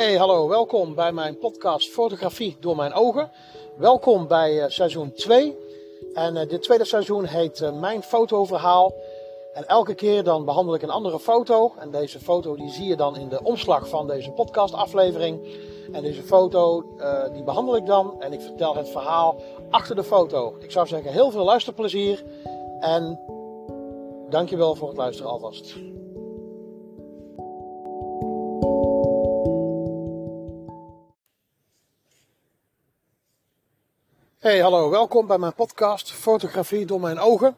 Hey, hallo, welkom bij mijn podcast Fotografie door mijn ogen. Welkom bij uh, seizoen 2. En uh, dit tweede seizoen heet uh, Mijn fotoverhaal. En elke keer dan behandel ik een andere foto. En deze foto die zie je dan in de omslag van deze podcastaflevering. En deze foto die behandel ik dan en ik vertel het verhaal achter de foto. Ik zou zeggen heel veel luisterplezier en dankjewel voor het luisteren alvast. Hey, hallo, welkom bij mijn podcast Fotografie door mijn ogen.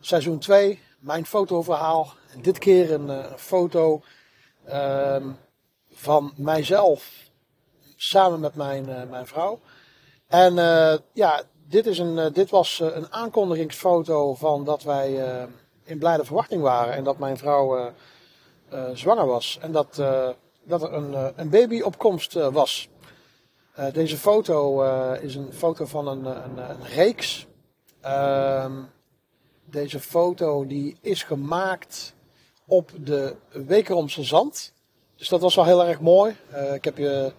Seizoen 2, mijn fotoverhaal. Dit keer een uh, foto uh, van mijzelf samen met mijn, uh, mijn vrouw. En uh, ja, dit, is een, dit was een aankondigingsfoto van dat wij in blijde verwachting waren. En dat mijn vrouw zwanger was. En dat, dat er een, een babyopkomst was. Uh, deze foto uh, is een foto van een, een, een reeks. Uh, deze foto die is gemaakt op de Wekeromse Zand. Dus dat was wel heel erg mooi. Ik heb je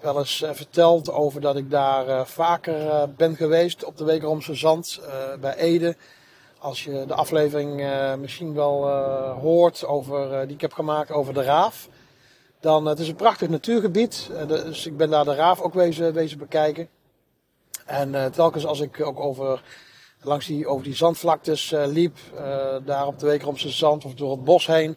wel eens verteld over dat ik daar vaker ben geweest op de Wekeromse Zand bij Ede. Als je de aflevering misschien wel hoort over, die ik heb gemaakt over de Raaf. Dan, het is een prachtig natuurgebied, dus ik ben daar de Raaf ook wezen, wezen bekijken. En uh, telkens als ik ook over, langs die, over die zandvlaktes liep, daar op de Wekeromse Zand of door het bos heen,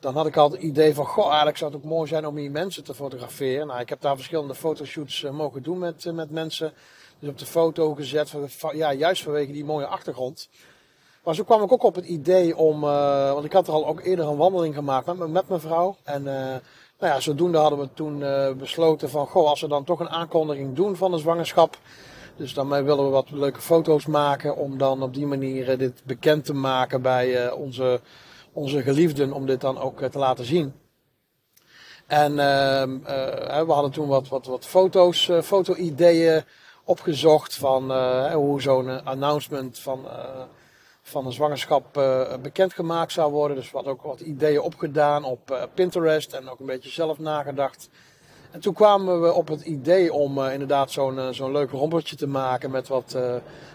dan had ik al het idee van, goh, eigenlijk zou het ook mooi zijn om hier mensen te fotograferen. Nou, ik heb daar verschillende fotoshoots mogen doen met, met mensen. Dus op de foto gezet, ja, juist vanwege die mooie achtergrond. Maar zo kwam ik ook op het idee om, want ik had er al ook eerder een wandeling gemaakt met, met mijn vrouw. En nou ja, zodoende hadden we toen uh, besloten van, goh, als we dan toch een aankondiging doen van de zwangerschap. Dus dan willen we wat leuke foto's maken om dan op die manier uh, dit bekend te maken bij uh, onze, onze geliefden, om dit dan ook te laten zien. En ehm, we hadden toen wat, wat, wat foto's, foto-ideeën opgezocht van hoe zo'n announcement van van een zwangerschap uh, bekendgemaakt zou worden. Dus we hadden ook wat ideeën opgedaan op uh, Pinterest en ook een beetje zelf nagedacht. En toen kwamen we op het idee om uh, inderdaad zo'n zo'n leuk rompertje te maken met wat,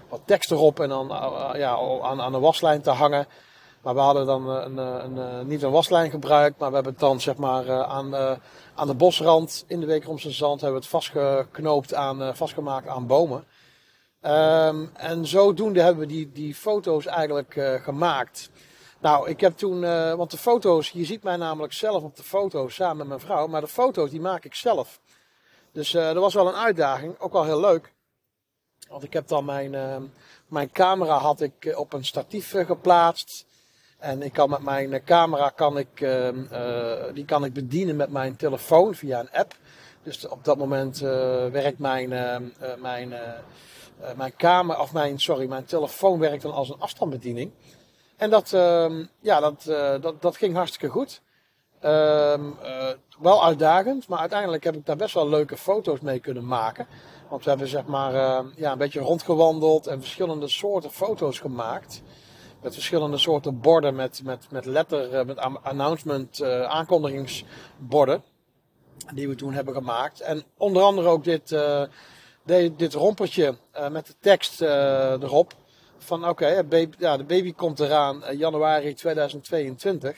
wat tekst erop en dan ja, aan, aan de waslijn te hangen. Maar we hadden dan een, een, een, niet een waslijn gebruikt, maar we hebben het dan zeg maar aan, aan de bosrand in de Wekeromse Zand hebben we het vastgeknoopt aan, vastgemaakt aan bomen. Um, en zodoende hebben we die, die foto's eigenlijk uh, gemaakt. Nou, ik heb toen, uh, want de foto's, je ziet mij namelijk zelf op de foto's samen met mijn vrouw, maar de foto's die maak ik zelf. Dus uh, dat was wel een uitdaging, ook wel heel leuk. Want ik heb dan mijn, mijn camera had ik op een statief geplaatst. En ik kan met mijn camera kan ik, ehm, die kan ik bedienen met mijn telefoon via een app. Dus op dat moment werkt mijn, ehm, mijn mijn kamer, of mijn, sorry, mijn telefoon werkt dan als een afstandsbediening. En dat, uh, ja, dat, uh, dat, dat ging hartstikke goed. Uh, wel uitdagend, maar uiteindelijk heb ik daar best wel leuke foto's mee kunnen maken. Want we hebben zeg maar ja, een beetje rondgewandeld en verschillende soorten foto's gemaakt. Met verschillende soorten borden met, met, met letter, met announcement, aankondigingsborden. Die we toen hebben gemaakt. En onder andere ook dit dit rompertje uh, met de tekst uh, erop. Van oké, ja, de baby komt eraan uh, januari 2022.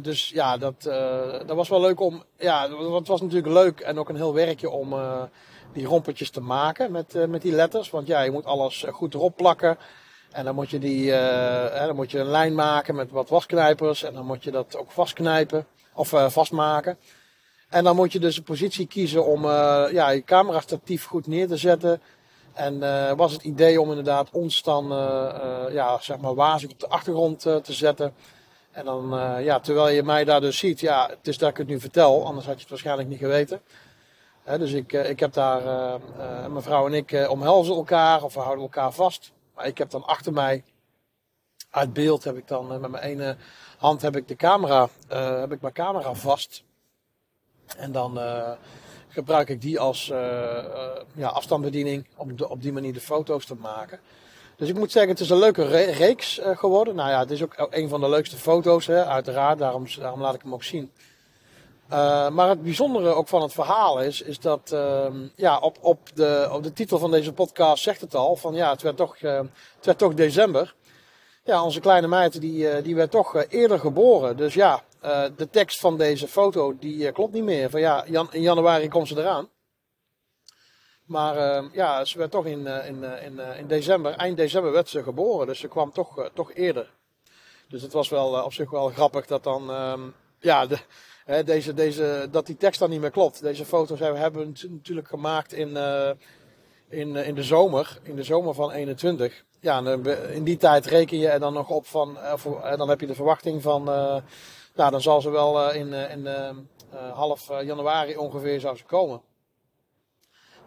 dus ja, dat, dat was wel leuk om. Ja, het was natuurlijk leuk en ook een heel werkje om die rompertjes te maken met, met die letters. Want ja, je moet alles goed erop plakken. En dan moet je, die, dan moet je een lijn maken met wat wasknijpers. En dan moet je dat ook vastknijpen of vastmaken. En dan moet je dus een positie kiezen om uh, ja, je camera statief goed neer te zetten. En uh, was het idee om inderdaad ons dan uh, ja, zeg maar wazig op de achtergrond te zetten. En dan, ja, terwijl je mij daar dus ziet, ja, het is dat ik het nu vertel, anders had je het waarschijnlijk niet geweten. dus ik, ik heb daar, mijn vrouw en ik omhelzen elkaar of we houden elkaar vast. Maar ik heb dan achter mij, uit beeld heb ik dan met mijn ene hand heb ik de camera, heb ik mijn camera vast. En dan uh, gebruik ik die als uh, uh, ja, afstandsbediening om de, op die manier de foto's te maken. Dus ik moet zeggen, het is een leuke reeks geworden. Nou ja, het is ook een van de leukste foto's, hè, uiteraard. Daarom, daarom laat ik hem ook zien. Uh, maar het bijzondere ook van het verhaal is, is dat uh, ja, op, op, de, op de titel van deze podcast zegt het al, van ja, het werd toch, uh, het werd toch december. Ja, onze kleine meid die, eh, die werd toch eerder geboren. Dus ja, de tekst van deze foto die klopt niet meer. Van ja, jan, in januari komt ze eraan. Maar ehm, ja, ze werd toch in, in, in, in december, eind december werd ze geboren. Dus ze kwam toch, toch eerder. Dus het was wel op zich wel grappig dat dan, ehm, ja, de, deze, deze, dat die tekst dan niet meer klopt. Deze foto's hebben we natuurlijk gemaakt in, in, in de zomer, in de zomer van 21. Ja, in die tijd reken je er dan nog op van, uh, dan heb je de verwachting van, nou dan zal ze wel in, in half januari ongeveer zou ze komen.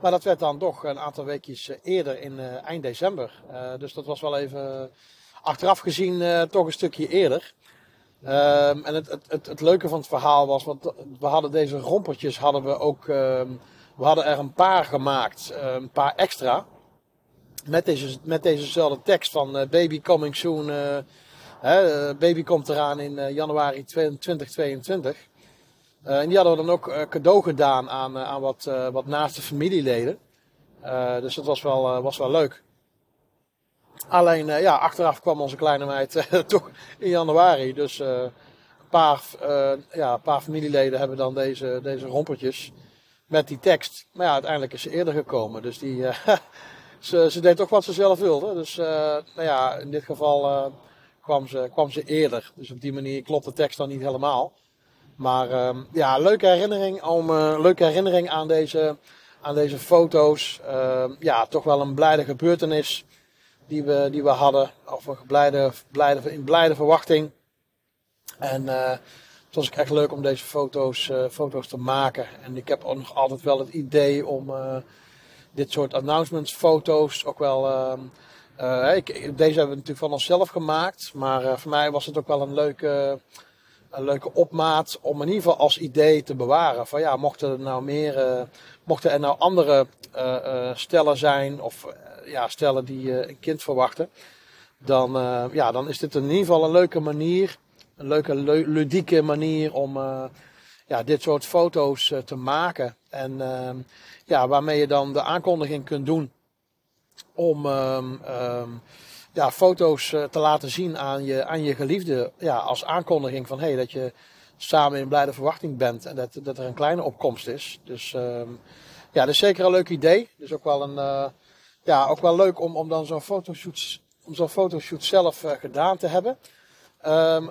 Maar dat werd dan toch een aantal weekjes eerder in eind december. dus dat was wel even achteraf gezien toch een stukje eerder. Um, en het, het, het, leuke van het verhaal was, want we hadden deze rompertjes hadden we ook, um, we hadden er een paar gemaakt, een paar extra. Met, deze, met dezezelfde tekst van Baby Coming Soon. Hè, uh, baby komt eraan in januari 2022. en die hadden we dan ook cadeau gedaan aan, aan wat, wat naaste familieleden. dus dat was wel, was wel leuk. Alleen ja, achteraf kwam onze kleine meid toch in januari. Dus een, paar, ja, een paar familieleden hebben dan deze, deze rompertjes met die tekst. Maar ja, uiteindelijk is ze eerder gekomen. Dus die, ze, ze deed toch wat ze zelf wilde. Dus nou ja, in dit geval kwam, ze, kwam ze eerder. Dus op die manier klopt de tekst dan niet helemaal. Maar ehm, ja, leuke herinnering, om, leuke herinnering aan deze, aan deze foto's. Ehm, ja, toch wel een blijde gebeurtenis die we, die we hadden. Of een blijde, blijde, in blijde verwachting. En uh, het was ook echt leuk om deze foto's, uh, foto's te maken. En ik heb ook nog altijd wel het idee om dit soort announcements foto's ook wel... ik, deze hebben we natuurlijk van onszelf gemaakt. Maar voor mij was het ook wel een leuke, een leuke opmaat om in ieder geval als idee te bewaren. Van ja, mochten er nou meer, mochten er nou andere stellen zijn of ja, stellen die eh, een kind verwachten. Dan, eh, ja, dan is dit in ieder geval een leuke manier. Een leuke, ludieke manier om eh, ja, dit soort foto's te maken. En ja, waarmee je dan de aankondiging kunt doen om ehm, ehm, ja, foto's te laten zien aan je, aan je geliefde. Ja, als aankondiging van hey, dat je samen in blijde verwachting bent en dat, dat er een kleine opkomst is. Dus ja, dat is zeker een leuk idee. Dus ook wel een, ja, ook wel leuk om, om dan zo'n fotoshoot, om zo'n fotoshoot zelf uh, gedaan te hebben.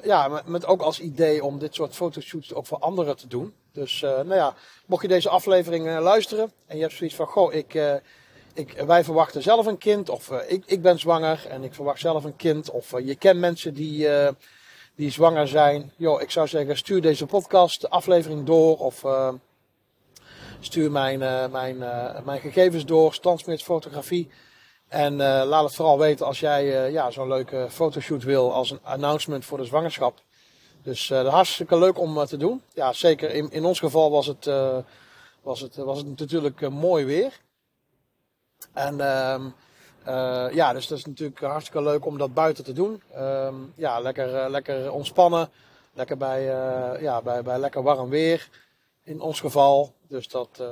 Ja, met, met, ook als idee om dit soort fotoshoots ook voor anderen te doen. Dus nou ja, mocht je deze aflevering luisteren en je hebt zoiets van, goh, ik, ik, wij verwachten zelf een kind. Of ik, ik ben zwanger en ik verwacht zelf een kind. Of je kent mensen die, die zwanger zijn. Yo, ik zou zeggen, stuur deze podcast, de aflevering door. Of Stuur mijn, mijn, mijn gegevens door, Stansmits Fotografie. En laat het vooral weten als jij ja, zo'n leuke fotoshoot wil als een announcement voor de zwangerschap. Dus hartstikke leuk om te doen. Ja, zeker in, in ons geval was het, was het, was het natuurlijk mooi weer. En ehm, ja, dus dat is natuurlijk hartstikke leuk om dat buiten te doen. Um, ja, lekker, lekker ontspannen. Lekker bij, ja, bij, bij lekker warm weer in ons geval. Dus dat, uh,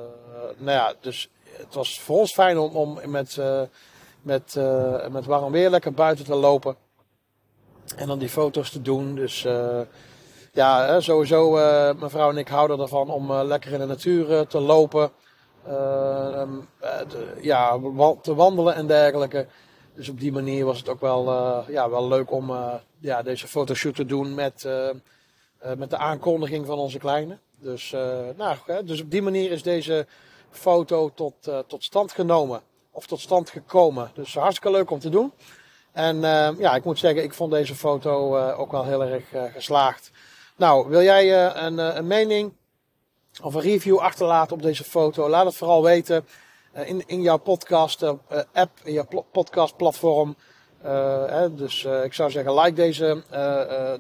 nou ja, dus het was voor ons fijn om, om met, uh, met, uh, met warm weer lekker buiten te lopen. En dan die foto's te doen. Dus ja, sowieso, mijn vrouw en ik houden ervan om lekker in de natuur te lopen. Um, ja, te wandelen en dergelijke. Dus op die manier was het ook wel, ja, wel leuk om ja, deze fotoshoot te doen met, met de aankondiging van onze kleine. Dus, nou, dus op die manier is deze foto tot, tot stand genomen. Of tot stand gekomen. Dus hartstikke leuk om te doen. En uh, ja, ik moet zeggen, ik vond deze foto ook wel heel erg geslaagd. Nou, wil jij een, een mening of een review achterlaten op deze foto? Laat het vooral weten in, in jouw podcast app, in jouw podcast platform. Hè, dus ik zou zeggen, like deze,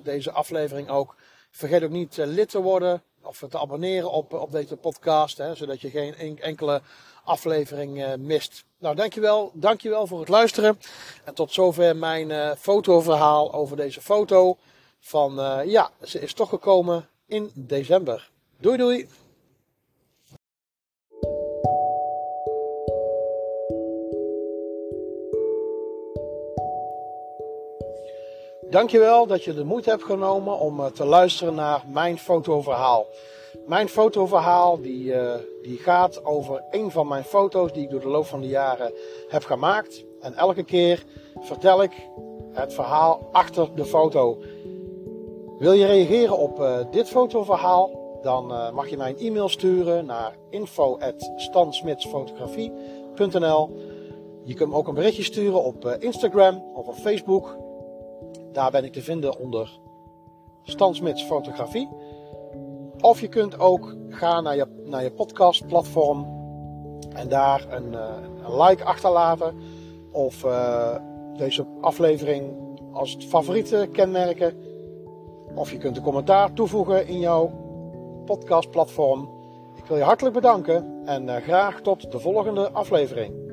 deze aflevering ook. Vergeet ook niet lid te worden of te abonneren op, op deze podcast. Hè, zodat je geen enkele aflevering mist. Nou, dankjewel, dankjewel voor het luisteren. En tot zover mijn fotoverhaal over deze foto. Van ja, ze is toch gekomen in december. Doei doei! Dankjewel dat je de moeite hebt genomen om te luisteren naar mijn fotoverhaal. Mijn fotoverhaal die, uh, die gaat over een van mijn foto's die ik door de loop van de jaren heb gemaakt. En elke keer vertel ik het verhaal achter de foto. Wil je reageren op uh, dit fotoverhaal? Dan uh, mag je mij een e-mail sturen naar info.stansmitsfotografie.nl Je kunt me ook een berichtje sturen op Instagram of op Facebook. Daar ben ik te vinden onder Stansmits Fotografie. Of je kunt ook gaan naar je, naar je podcastplatform en daar een, eh, een like achterlaten. Of uh, deze aflevering als favoriete kenmerken. Of je kunt een commentaar toevoegen in jouw podcastplatform. Ik wil je hartelijk bedanken en uh, graag tot de volgende aflevering.